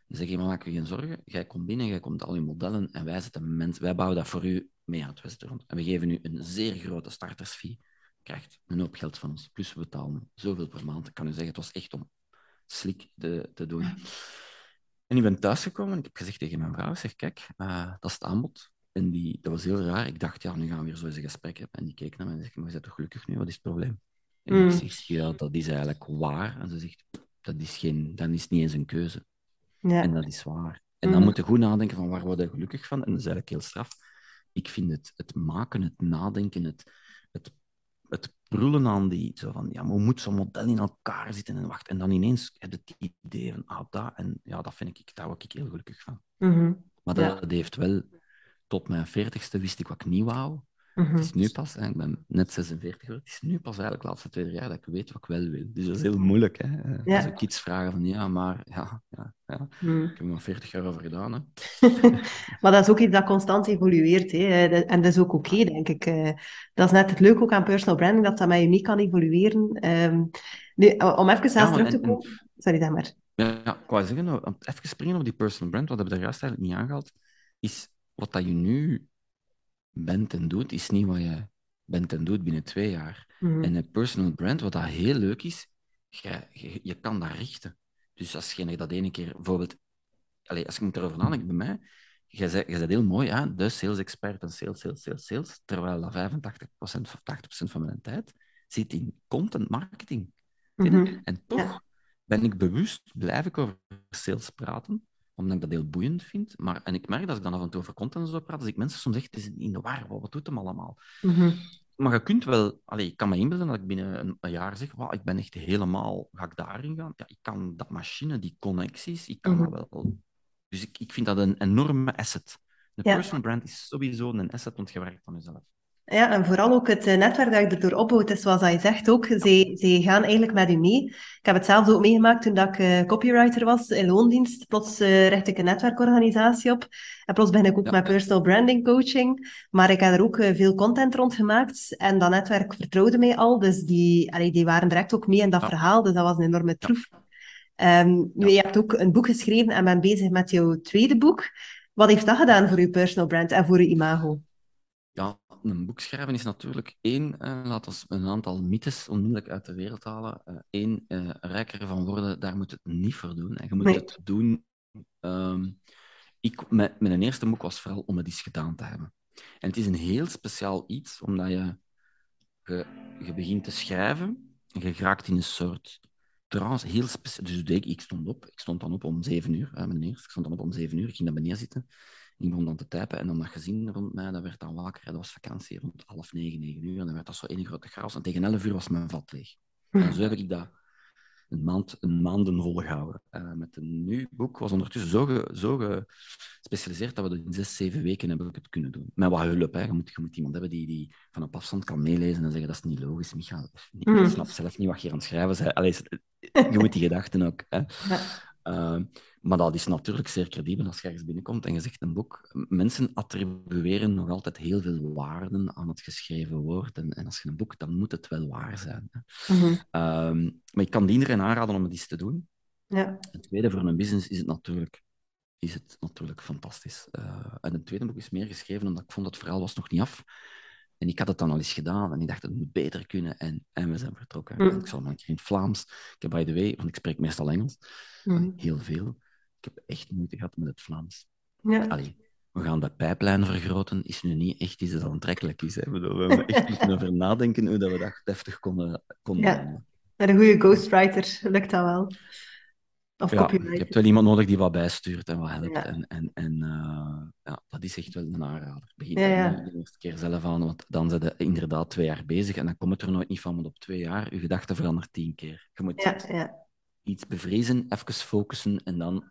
dan zeg je, maar maak je geen zorgen. Jij komt binnen, jij komt al je modellen en wij, zetten mensen, wij bouwen dat voor u mee uit West-Rond. En we geven u een zeer grote startersfee. Krijgt een hoop geld van ons. Plus we betalen zoveel per maand. Ik kan u zeggen, het was echt om slik te, te doen. En ik ben thuisgekomen en ik heb gezegd tegen mijn vrouw, zeg, kijk, eh, dat is het aanbod. En die, dat was heel raar. Ik dacht, ja, nu gaan we weer zo eens een gesprek hebben. En die keek naar mij en zegt, maar je bent toch gelukkig nu? Wat is het probleem? En Mm. ik zeg, ja, dat is eigenlijk waar. En ze zegt, dat is, geen, dat is niet eens een keuze. Ja. En dat is waar. En dan Mhm. moet je goed nadenken van waar word je gelukkig van. En dat is eigenlijk heel straf. Ik vind het, het maken, het nadenken, het, het, het brullen aan die, zo van, ja, maar hoe moet zo'n model in elkaar zitten en wacht. En dan ineens heb je het idee van, ah, dat. En ja, dat vind ik, daar word ik heel gelukkig van. Mhm. Maar Ja. dat, dat heeft wel, tot mijn veertigste wist ik wat ik niet wou. Het is mhm. nu pas, ik ben net 46 geworden, het is nu pas eigenlijk de laatste twee jaar dat ik weet wat ik wel wil. Dus dat is heel moeilijk. Hè? Eh, ja. Als ik iets vragen van ja, maar ja, ja, ja. Mm. ik heb er nog 40 jaar over gedaan. Hè. maar dat is ook iets dat constant evolueert. Hè? En dat is ook oké, denk ik. Eh, dat is net het leuke ook aan personal branding, dat dat met uniek kan evolueren. Um, nu, om even zelf terug te komen... Sorry, zeg maar. Ja, ja, ik wou zeggen, even springen op die personal brand, wat hebben we daar juist eigenlijk niet aangehaald, is wat dat je nu bent en doet, is niet wat je bent en doet binnen twee jaar. Mhm. En een personal brand, wat dat heel leuk is, je, je, je kan dat richten. Dus als je dat ene keer, bijvoorbeeld, allez, als ik moet erover nadenken bij mij, je zei, je zei heel mooi, ja, de sales expert en sales, sales, sales, sales, terwijl dat 85% of 80% van mijn tijd zit in content marketing. Mhm. En toch ben ik bewust, blijf ik over sales praten, omdat ik dat heel boeiend vind. Maar, en ik merk dat ik dan af en toe over content zo praat, als ik mensen soms zeg, het is in de war, wat doet hem allemaal? Mhm. Maar je kunt wel, allez, ik kan me inbeelden dat ik binnen een, jaar zeg, wow, ik ben echt helemaal, ga ik daarin gaan? Ja, ik kan dat machine, die connecties, ik kan dat mhm. wel. Dus ik, ik vind dat een enorme asset. De personal brand is sowieso een asset, want je werkt van jezelf. Ja, en vooral ook het eh, netwerk dat je erdoor opbouwt, is zoals je zegt ook, ze, ze gaan eigenlijk met u mee. Ik heb het zelf ook meegemaakt toen dat ik uh, copywriter was in loondienst. Plots uh, richt ik een netwerkorganisatie op. En plots ben ik ook met personal branding coaching. Maar ik heb er ook veel content rond gemaakt. En dat netwerk vertrouwde mij al. Dus die, allee, die waren direct ook mee in dat verhaal. Dus dat was een enorme troef. Um, nu, je hebt ook een boek geschreven en bent bezig met jouw tweede boek. Wat heeft dat gedaan voor je personal brand en voor je imago? Ja, een boek schrijven is natuurlijk één, uh, laat ons een aantal mythes onmiddellijk uit de wereld halen. Eén, uh, uh, rijker van worden, daar moet het niet voor doen. En je moet het doen. Um, ik, mijn, mijn eerste boek was vooral om het eens gedaan te hebben. En het is een heel speciaal iets, omdat je, je, je begint te schrijven en je raakt in een soort trance, heel speciaal. Dus ik, ik stond op, ik stond dan op om zeven uur, mijn eerste, ik stond dan op om zeven uur, ik ging naar beneden zitten. Ik begon dan te typen en dan dat gezien rond mij, dat werd dan wakker. Dat was vakantie rond half negen, negen uur. En dan werd dat zo één grote chaos. En tegen elf uur was mijn vat leeg. En zo heb ik dat een maand, een maanden volgehouden. Uh, met een nieuw boek was ondertussen zo, ge, zo gespecialiseerd dat we dat in zes, zeven weken hebben het kunnen doen. Met wat hulp. Hè. Je, moet, je moet iemand hebben die, die van op afstand kan meelezen en zeggen dat is niet logisch, Micha. Ik mm. snap zelf niet wat je aan het schrijven bent. Allee, je moet die gedachten ook. Hè. Uh, maar dat is natuurlijk zeer credibel als je ergens binnenkomt en je zegt een boek. Mensen attribueren nog altijd heel veel waarden aan het geschreven woord. En, en als je een boek, dan moet het wel waar zijn. Mhm. Ehm, maar ik kan iedereen aanraden om het eens te doen. Ja. Het tweede, voor een business is het natuurlijk, is het natuurlijk fantastisch. Uh, en het tweede boek is meer geschreven omdat ik vond dat het verhaal was nog niet af. En ik had het dan al eens gedaan en ik dacht, het moet beter kunnen. En, en we zijn vertrokken. Mm. Ik zal nog een keer in het Vlaams. Ik heb, by the way, want ik spreek meestal Engels, mm. heel veel. Ik heb echt moeite gehad met het Vlaams. Ja. Allee, we gaan de pijplijn vergroten, is nu niet echt iets dat aantrekkelijk is. Hè. We hebben echt moeten over nadenken hoe dat we dat deftig konden, konden ja. Met een goede ghostwriter lukt dat wel. Of ja, je hebt wel iemand nodig die wat bijstuurt en wat helpt. En, en, en uh, ja, dat is echt wel een aanrader. Begin ja, de eerste keer zelf aan, want dan zijn je inderdaad twee jaar bezig en dan komt het er nooit niet van, want op twee jaar, je gedachten verandert tien keer. Je moet ja, iets bevrezen, even focussen en dan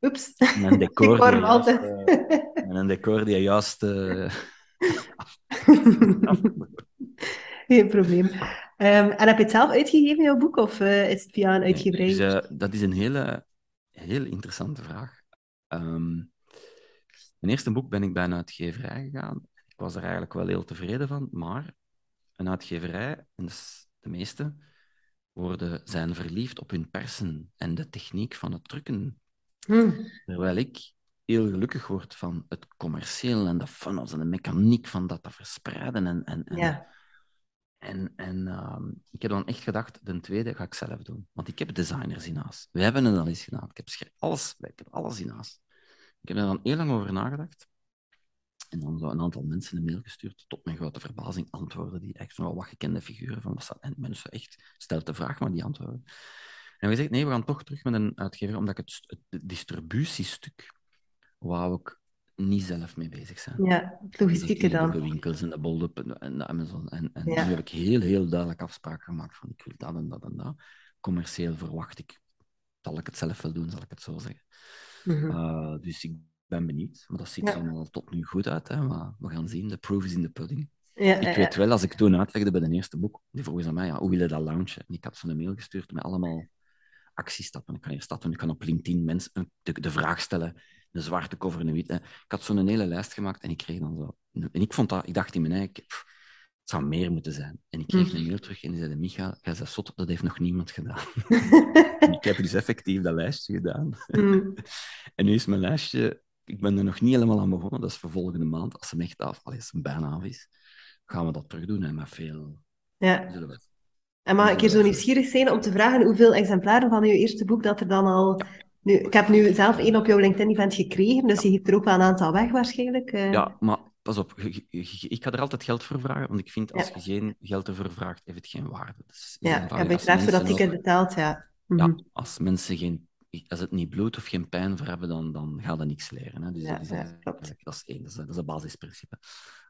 Oeps. En een decor, die juist, uh, en een decor die juist... Uh... Geen probleem. Um, en heb je het zelf uitgegeven, jouw boek, of uh, is het via een uitgeverij? Dus, dat is een hele, heel interessante vraag. Um, mijn eerste boek ben ik bij een uitgeverij gegaan. Ik was er eigenlijk wel heel tevreden van, maar een uitgeverij, en de meeste, worden, zijn verliefd op hun persen en de techniek van het drukken. Hmm. Terwijl ik heel gelukkig word van het commercieel en de funnels en de mechaniek van dat te verspreiden. En, en, en, ja. En, en uh, ik heb dan echt gedacht, de tweede ga ik zelf doen. Want ik heb designers in huis. We hebben het al eens gedaan. Ik heb alles, ik heb alles in huis. Ik heb er dan heel lang over nagedacht. En dan zo een aantal mensen een mail gestuurd. Tot mijn grote verbazing antwoorden die echt wel wat gekende figuren van was En mensen echt stelt de vraag, maar die antwoorden. En we zeggen, nee, we gaan toch terug met een uitgever, omdat ik het, het distributiestuk wou ik niet zelf mee bezig zijn. Ja, het logistieke dan. De winkels en de Bold en de Amazon. En, en ja. nu heb ik heel, heel duidelijk afspraken gemaakt van ik wil dat en dat en dat. Commercieel verwacht ik, zal ik het zelf wel doen, zal ik het zo zeggen. Mm -hmm. uh, dus ik ben benieuwd. Maar dat ziet er allemaal tot nu goed uit. Hè? Maar we gaan zien. De proof is in the pudding. Ja, ik weet wel, als ik toen uitlegde bij de eerste boek, die vroegen ze aan mij, ja, hoe wil je dat launchen? En ik had zo'n mail gestuurd met allemaal actiestappen. Ik kan hier stappen, ik kan op LinkedIn mensen de, de vraag stellen, een zwarte cover en een witte. Ik had zo'n hele lijst gemaakt en ik kreeg dan zo... En ik vond dat, ik dacht in mijn eigen, pff, het zou meer moeten zijn. En ik kreeg mm. een mail terug en die zei, Micha, jij zei zot, dat heeft nog niemand gedaan. ik heb dus effectief dat lijstje gedaan. Mm. en nu is mijn lijstje, ik ben er nog niet helemaal aan begonnen, dat is voor volgende maand, als ze echt af, als ze bijna af is gaan we dat terug doen, hè, met veel... Ja. En mag ik hier zo nieuwsgierig zijn om te vragen hoeveel exemplaren van je eerste boek dat er dan al... Nu, ik heb nu zelf één op jouw LinkedIn-event gekregen, dus je geeft er ook wel een aantal weg waarschijnlijk. Eh. Ja, maar pas op, ik ga er altijd geld voor vragen, want ik vind als je geen geld ervoor vraagt, heeft het geen waarde. Dus ja, ik heb graag voor dat ticket betaald, ja. Ja, mhm. als mensen geen als het niet bloed of geen pijn voor hebben, dan, dan gaat dat niks leren. Hè. Dus ja, dat, is, ja, dat is één, dat is, dat is een basisprincipe.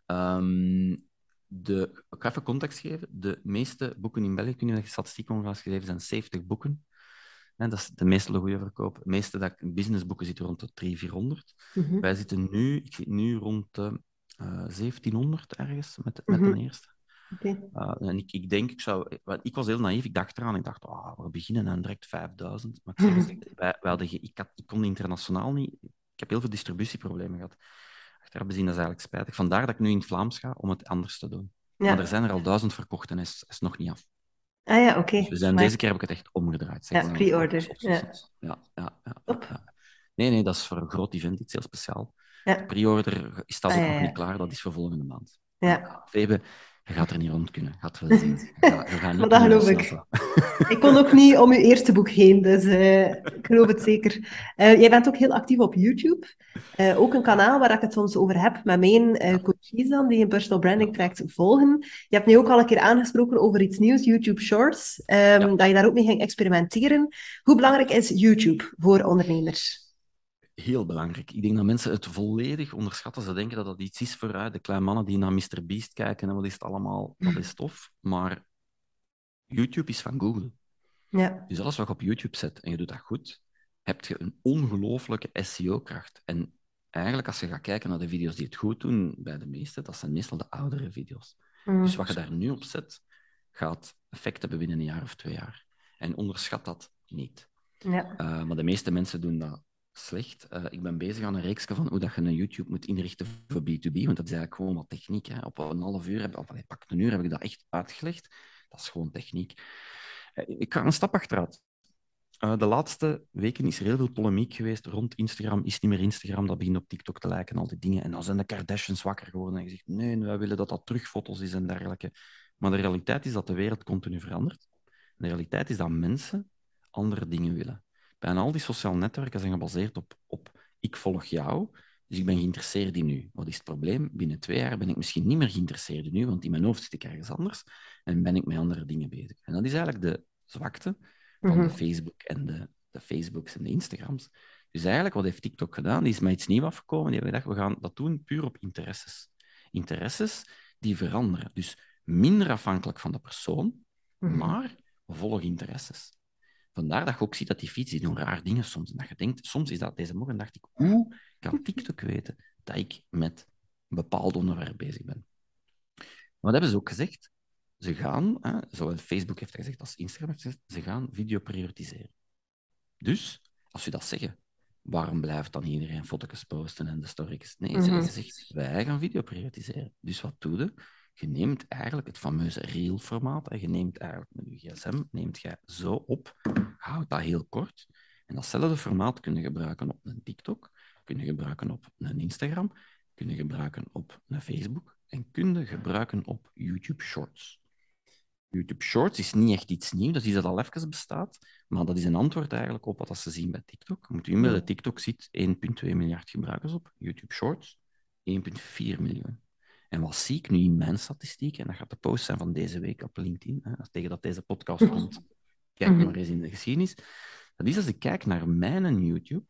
Um, de, ik ga even context geven. De meeste boeken in België, kun je de statistiek ongeveer gegeven, zijn 70 boeken. En dat is de meeste goede verkoop. De meeste dat, businessboeken zitten rond de 300, 400. Mm Wij zitten nu, ik zit nu rond de uh, eh, 1700 ergens met, met mm de eerste. Okay. Uh, en ik, ik denk, ik, zou, ik was heel naïef, ik dacht eraan, ik dacht, oh, we beginnen aan direct 5000. Maar ik, zeg, mm wij, wij hadden, ik, had, ik kon internationaal niet, ik heb heel veel distributieproblemen gehad achteraf bezien, dat is eigenlijk spijtig. Vandaar dat ik nu in het Vlaams ga om het anders te doen. Ja. Maar er zijn er al duizend verkocht en is, is nog niet af. Ah ja, oké. Dus deze keer heb ik het echt omgedraaid. ja, pre-order. Ja. Ja, ja, ja, Nee, nee, dat is voor een groot event iets heel speciaal. Ja. Pre-order staat ook ah, nog niet klaar, dat is voor volgende maand. Ja. Je gaat er niet rond kunnen. Gaat wel zien. Je gaat, niet dat geloof ik. ik kon ook niet om uw eerste boek heen, dus uh, ik geloof het zeker. Uh, jij bent ook heel actief op YouTube. Uh, ook een kanaal waar ik het soms over heb met mijn coaches dan, die een personal branding traject volgen. Je hebt nu ook al een keer aangesproken over iets nieuws, YouTube Shorts, um, dat je daar ook mee ging experimenteren. Hoe belangrijk is YouTube voor ondernemers? Heel belangrijk. Ik denk dat mensen het volledig onderschatten. Ze denken dat dat iets is voor de kleine mannen die naar Mr. Beast kijken en wat is het allemaal, dat is tof. Maar YouTube is van Google. Ja. Dus alles wat je op YouTube zet en je doet dat goed, heb je een ongelooflijke SEO-kracht. En eigenlijk, als je gaat kijken naar de video's die het goed doen bij de meeste, dat zijn meestal de oudere video's. Mm. Dus wat je daar nu op zet, gaat effect hebben binnen een jaar of twee jaar. En onderschat dat niet. Ja. Uh, maar de meeste mensen doen dat slecht. Uh, ik ben bezig aan een reeks van hoe dat je een YouTube moet inrichten voor B2B, want dat is eigenlijk gewoon wat techniek. Hè. Op een half uur, heb, of allee, pak een uur, heb ik dat echt uitgelegd. Dat is gewoon techniek. Uh, ik ga een stap achteruit. Uh, de laatste weken is er heel veel polemiek geweest rond Instagram. Is niet meer Instagram, dat begint op TikTok te lijken, al die dingen. En dan zijn de Kardashians wakker geworden en gezegd, nee, wij willen dat dat terugfoto's is en dergelijke. Maar de realiteit is dat de wereld continu verandert. De realiteit is dat mensen andere dingen willen. Bijna al die sociale netwerken zijn gebaseerd op, op ik volg jou, dus ik ben geïnteresseerd in u. Wat is het probleem? Binnen twee jaar ben ik misschien niet meer geïnteresseerd in u, want in mijn hoofd zit ik ergens anders en ben ik met andere dingen bezig. En dat is eigenlijk de zwakte van de mhm. Facebook en de, de Facebooks en de Instagrams. Dus eigenlijk, wat heeft TikTok gedaan? Die is met iets nieuws afgekomen. Die hebben gedacht, we gaan dat doen puur op interesses. Interesses die veranderen. Dus minder afhankelijk van de persoon, mhm. maar volg interesses. Vandaar dat je ook ziet dat die fiets die doen raar dingen soms. En dat je denkt, soms is dat deze morgen, dacht ik, hoe kan TikTok weten dat ik met een bepaald onderwerp bezig ben? Wat hebben ze ook gezegd? Ze gaan, hè, zowel Facebook heeft gezegd als Instagram heeft gezegd, ze gaan video prioritiseren. Dus, als je dat zeggen, waarom blijft dan iedereen foto's posten en de stories? Nee, mm -hmm. ze zegt, wij gaan video prioritiseren. Dus wat doe je? Je neemt eigenlijk het fameuze reel-formaat, en je neemt eigenlijk met je gsm, neemt je zo op, houdt dat heel kort, en datzelfde formaat kun je gebruiken op een TikTok, kun je gebruiken op een Instagram, kun je gebruiken op een Facebook, en kun je gebruiken op YouTube Shorts. YouTube Shorts is niet echt iets nieuws, dat is iets dat al even bestaat, maar dat is een antwoord eigenlijk op wat ze zien bij TikTok. Moet u de TikTok ziet 1,2 miljard gebruikers op, YouTube Shorts 1,4 miljoen. En wat zie ik nu in mijn statistiek, en dat gaat de post zijn van deze week op LinkedIn, hè, tegen dat deze podcast mhm. komt, kijk mhm. maar eens in de geschiedenis. Dat is als ik kijk naar mijn YouTube,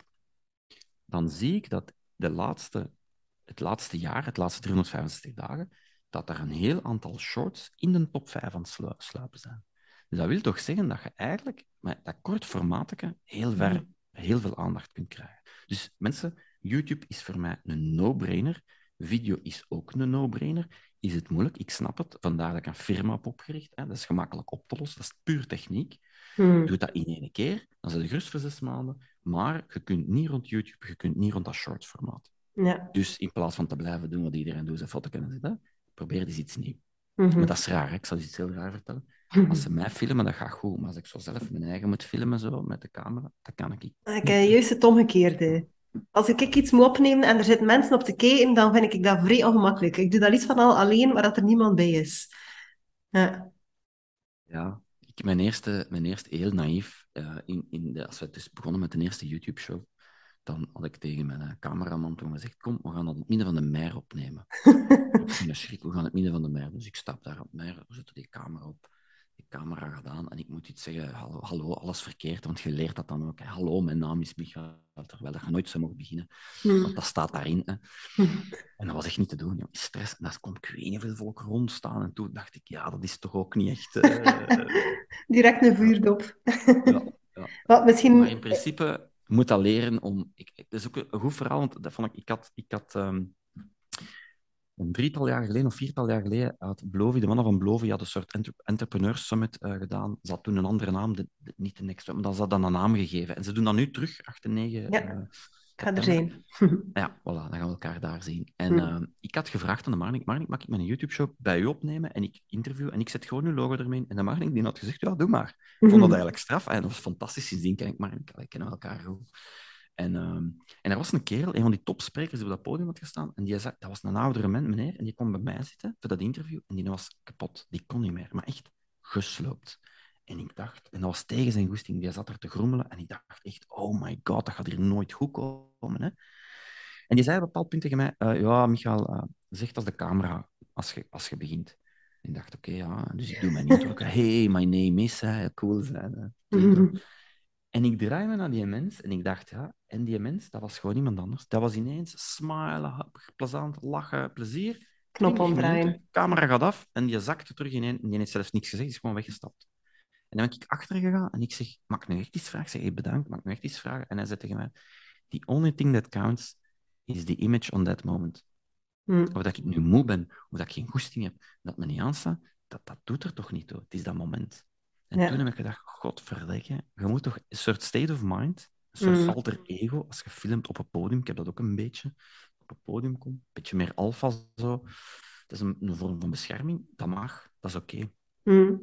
dan zie ik dat de laatste, het laatste jaar, het laatste 365 dagen, dat er een heel aantal shorts in de top 5 aan het sluipen zijn. Dus dat wil toch zeggen dat je eigenlijk met dat kort formaatje heel ver, mhm. heel veel aandacht kunt krijgen. Dus mensen, YouTube is voor mij een no-brainer. Video is ook een no-brainer. Is het moeilijk? Ik snap het. Vandaar dat ik een firma heb opgericht. Hè. Dat is gemakkelijk op te lossen. Dat is puur techniek. Hmm. Doe dat in één keer. Dan zit je gerust voor zes maanden. Maar je kunt niet rond YouTube, je kunt niet rond dat short formaat. Ja. Dus in plaats van te blijven doen wat iedereen doet, zijn foto kunnen zetten, probeer eens iets nieuws. Mhm. Maar dat is raar, hè. ik zal je iets heel raar vertellen. Als ze mij filmen, dat gaat goed. Maar als ik zo zelf mijn eigen moet filmen, zo, met de camera, dat kan ik niet. Ik heb juist het omgekeerde. Als ik iets moet opnemen en er zitten mensen op te kijken, dan vind ik dat vrij ongemakkelijk. Ik doe dat liefst van al alleen, waar dat er niemand bij is. Ja. Ja, ik, mijn, eerste, mijn eerste heel naïef, eh, in, in de, als we dus begonnen met de eerste YouTube-show, dan had ik tegen mijn eh, cameraman toen gezegd, kom, we gaan dat in het midden van de mer opnemen. Ik schrik, we gaan in het midden van de mer. Dus ik stap daar op de mer, we zetten die camera op, camera gaat aan en ik moet iets zeggen, hallo, hallo alles verkeerd, want je leert dat dan ook. Hallo, mijn naam is Michael, terwijl dat je nooit zou mogen beginnen, Hmm. want dat staat daarin. Hè. En dat was echt niet te doen, joh. stress. En daar komt ik weet niet hoeveel volk rondstaan. En toen dacht ik, ja, dat is toch ook niet echt... eh, Direct een vuurdop. ja, ja. Wat misschien... Maar in principe moet dat leren om. Ik, dat is ook een goed verhaal, want dat vond ik. Ik had, ik had ehm, een drietal jaar geleden of viertal jaar geleden had Blovi, de mannen van Blovi, had een soort entre- entrepreneurs summit eh, gedaan. Ze had toen een andere naam, de, de- niet de Next, maar dat ze had dan een naam gegeven. En ze doen dat nu terug, 8 en 9. Ja, eh, Ik ga er zijn. Ja, voilà, dan gaan we elkaar daar zien. En Hmm. ehm, ik had gevraagd aan de Marnik, Marnik, mag ik mijn YouTube-show bij u opnemen? En ik interview en ik zet gewoon uw logo ermee in. En de Marnik die had gezegd, ja, doe maar. Ik vond dat eigenlijk straf. En dat was fantastisch. Sindsdien ken ik Marnik, we kennen elkaar goed. En, ehm, en er was een kerel, een van die topsprekers die op dat podium had gestaan. En die zei, dat was een oudere man, meneer. En die kwam bij mij zitten voor dat interview. En die was kapot. Die kon niet meer. Maar echt gesloopt. En ik dacht, en dat was tegen zijn goesting, die zat er te grommelen. En ik dacht echt, oh my god, dat gaat hier nooit goed komen. Hè? En die zei op een bepaald punt tegen mij, eh, ja, Michael, eh, zeg als de camera, als je, als je begint. En ik dacht, oké, ja, dus ik doe mijn intro. Hey, my name is, hè, cool zijn. hè, die intro. En ik draai me naar die mens en ik dacht, ja, en die mens, dat was gewoon iemand anders. Dat was ineens smilen, plezant, lachen, plezier. Knop 20 omdraaien. minuten, camera gaat af en die zakte terug ineen en die heeft zelfs niks gezegd, is gewoon weggestapt. En dan ben ik achter gegaan en ik zeg, mag ik nu echt iets vragen? Ik zeg, hey, bedankt, mag ik nu echt iets vragen? En hij zei tegen mij, the only thing that counts is the image on that moment. Hmm. Of dat ik nu moe ben, of dat ik geen goesting heb, dat me niet aanstaat, dat, dat doet er toch niet toe. Het is dat moment. En Ja. toen heb ik gedacht, godverdikke, je moet toch een soort state of mind, een soort Mm. alter ego, als je filmt op een podium, ik heb dat ook een beetje, op een podium komt, een beetje meer alfa zo. Dat is een, een vorm van bescherming, dat mag, dat is oké. Hmm.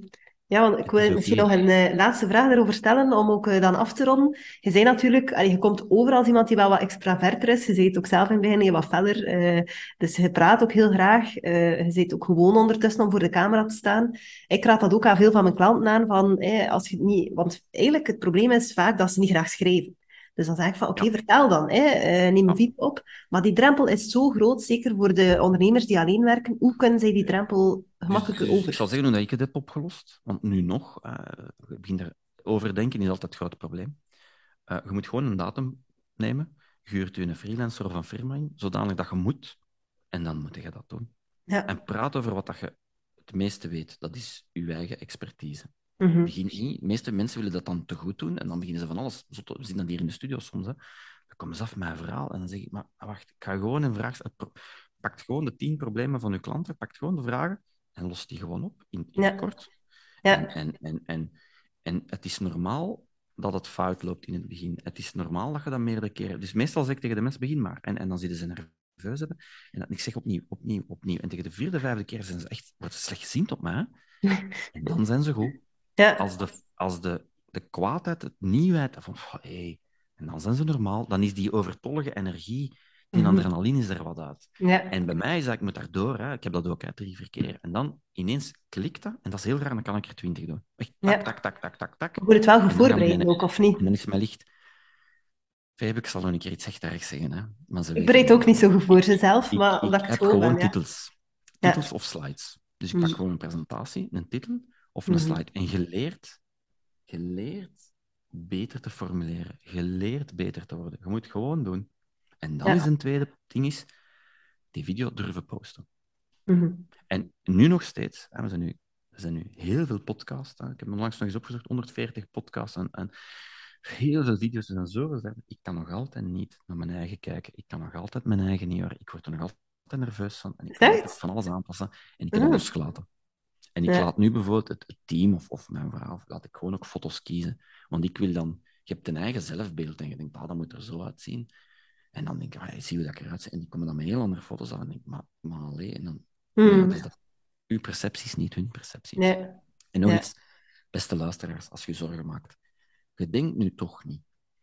Ja, want ik wil is misschien nog een eh, laatste vraag daarover stellen, om ook eh, dan af te ronden. Je zei natuurlijk, allee, je komt over als iemand die wel wat extraverter is. Je zei het ook zelf in het begin, je wat feller. eh, dus je praat ook heel graag. je zit ook gewoon ondertussen om voor de camera te staan. Ik raad dat ook aan veel van mijn klanten aan, van, eh, als je niet... Want eigenlijk, het probleem is vaak dat ze niet graag schrijven. Dus dan zeg ik van, oké, Ja. vertel dan, hè, eh, neem een video op. Maar die drempel is zo groot, zeker voor de ondernemers die alleen werken. Hoe kunnen zij die drempel gemakkelijker Dus- dus over? Ik zal zeggen hoe dat ik het heb opgelost, want nu nog, eh ik begin er overdenken is altijd het grote probleem. Eh, je moet gewoon een datum nemen, huurt u een freelancer of een firma in, zodanig dat je moet, en dan moet je dat doen. Ja. En praat over wat dat je het meeste weet, dat is je eigen expertise. Mhm. Begin niet, de meeste mensen willen dat dan te goed doen, en dan beginnen ze van alles, we zien dat hier in de studio soms, hè. dan komen ze af met een verhaal, en dan zeg ik, maar wacht, ik ga gewoon een vraag stellen. Pro- Pak gewoon de tien problemen van uw klanten, pak gewoon de vragen, en los die gewoon op, in, in Ja. het kort. Ja. En, en, en, en, en het is normaal dat het fout loopt in het begin. Het is normaal dat je dat meerdere keren... Dus meestal zeg ik tegen de mensen, begin maar. En, en dan zitten ze nerveus hebben. En ik zeg opnieuw, opnieuw, opnieuw. En tegen de vierde, vijfde keer zijn ze echt... Wordt ze slecht gezien op mij. hè. En dan zijn ze goed. Ja. Als de, als de, de kwaadheid, het nieuwheid... Van, oh, hey, en dan zijn ze normaal. Dan is die overtollige energie, die Mhm. adrenaline is er wat uit. Ja. En bij mij is dat, ik moet daardoor, hè. ik heb dat ook, hè, drie, vier keer. En dan ineens klikt dat, en dat is heel raar, dan kan ik er twintig doen. Echt, tak, Ja. tak, tak, tak, tak, tak. Je moet het wel goed voorbereiden in- ook, of niet? En dan is het mij licht. Febe, ik zal nog een keer iets echt erg zeggen. Hè. Maar ze Ik bereid het. ook niet zo goed voor zelf, maar ik omdat ik heb gewoon ben, titels. Ja. Titels of slides. Dus ik Mhm. pak gewoon een presentatie, een titel of een Mhm. slide. En je leert beter te formuleren. Je leert beter te worden. Je moet het gewoon doen. En dan Ja. is een tweede ding is, die video durven posten. Mhm. En nu nog steeds, hè, we zijn nu, we zijn nu heel veel podcasts. Hè. Ik heb onlangs nog eens opgezocht, 140 podcasts. En, en heel veel video's en zo. Ik kan nog altijd niet naar mijn eigen kijken. Ik kan nog altijd mijn eigen niet horen. Ik word er nog altijd nerveus van. En ik kan van alles aanpassen. En ik heb mm. losgelaten. En ik laat nu bijvoorbeeld het, team of, of mijn vrouw, laat ik gewoon ook foto's kiezen. Want ik wil dan... Je hebt een eigen zelfbeeld en je denkt, ah, dat moet er zo uitzien. En dan denk ik, ah, zie hoe dat eruit ziet. En die komen dan met heel andere foto's aan. En denk ik, maar, maar alleen. En dan... Mm. Ja, dat, uw perceptie is niet hun perceptie. Nee. En nog iets, beste luisteraars, als je zorgen maakt. Je denkt nu toch niet,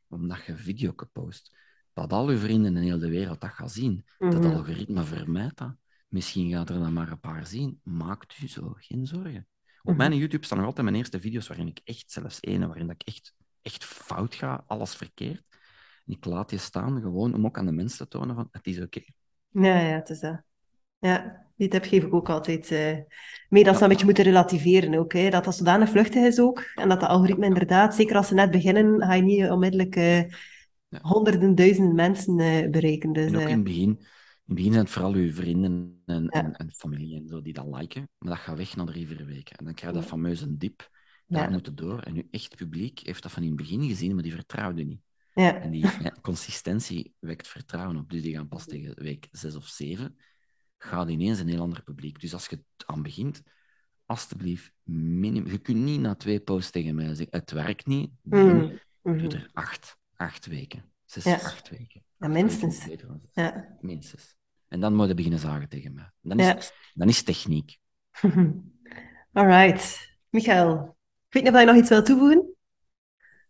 omdat je een video post, dat al je vrienden in heel de wereld dat gaan zien. Dat mhm. algoritme vermijdt dat. Misschien gaat er dan maar een paar zien. Maakt u zo geen zorgen. Op mhm. mijn YouTube staan nog altijd mijn eerste video's waarin ik echt, zelfs ene, waarin ik echt, echt fout ga, alles verkeerd. En ik laat die staan gewoon om ook aan de mensen te tonen van het is oké. Ja, ja, het is dat. Ja, dit heb geef ik ook altijd uh, mee dat ze een beetje moeten relativeren ook. Hè. Dat dat zodanig vluchtig is ook. En dat de algoritme inderdaad, zeker als ze net beginnen, ga je niet onmiddellijk uh, honderden, duizenden mensen uh, bereiken. Dus, en ook in het begin, in het begin zijn het vooral uw vrienden en, en, en, familie en zo die dat liken. Maar dat gaat weg na drie, vier weken. En dan krijg je dat fameuze dip. Daar ja. moet het door. En uw echt publiek heeft dat van in het begin gezien, maar die vertrouwde niet. Ja. En die consistentie wekt vertrouwen op. Dus die gaan pas tegen week zes of zeven gaat ineens een heel ander publiek. Dus als je het aan begint, alstublieft, minimum. Je kunt niet na twee posts tegen mij zeggen: het werkt niet. Mm. Doe er acht, acht weken. Zes, acht weken. Ja, minstens. Ja. Minstens. En dan moet je beginnen zagen tegen mij. Dan is, ja. dan is techniek. Alright. Michael, ik weet niet of je nog iets wil toevoegen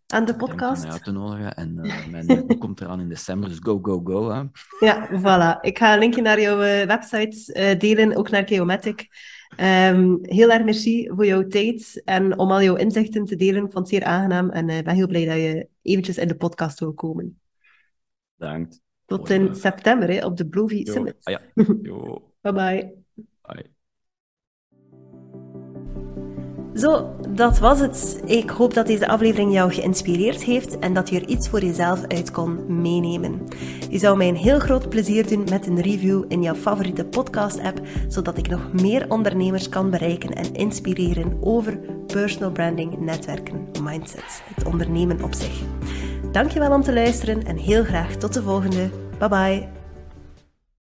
aan de podcast. Om uit te nodigen. En uh, mijn boek komt eraan in december, dus go, go, go. Hè. Ja, voilà. Ik ga een linkje naar jouw uh, website uh, delen, ook naar Geomatic. Um, heel erg merci voor jouw tijd en om al jouw inzichten te delen. Ik vond het zeer aangenaam en ik ben heel blij dat je eventjes in de podcast wil komen. Bedankt. Tot in september hè, op de Blovy Summit. Ah, ja. bye bye. Bye. Zo, dat was het. Ik hoop dat deze aflevering jou geïnspireerd heeft en dat je er iets voor jezelf uit kon meenemen. Je zou mij een heel groot plezier doen met een review in jouw favoriete podcast-app, zodat ik nog meer ondernemers kan bereiken en inspireren over personal branding, netwerken, mindset, het ondernemen op zich. Dankjewel om te luisteren en heel graag tot de volgende. Bye bye.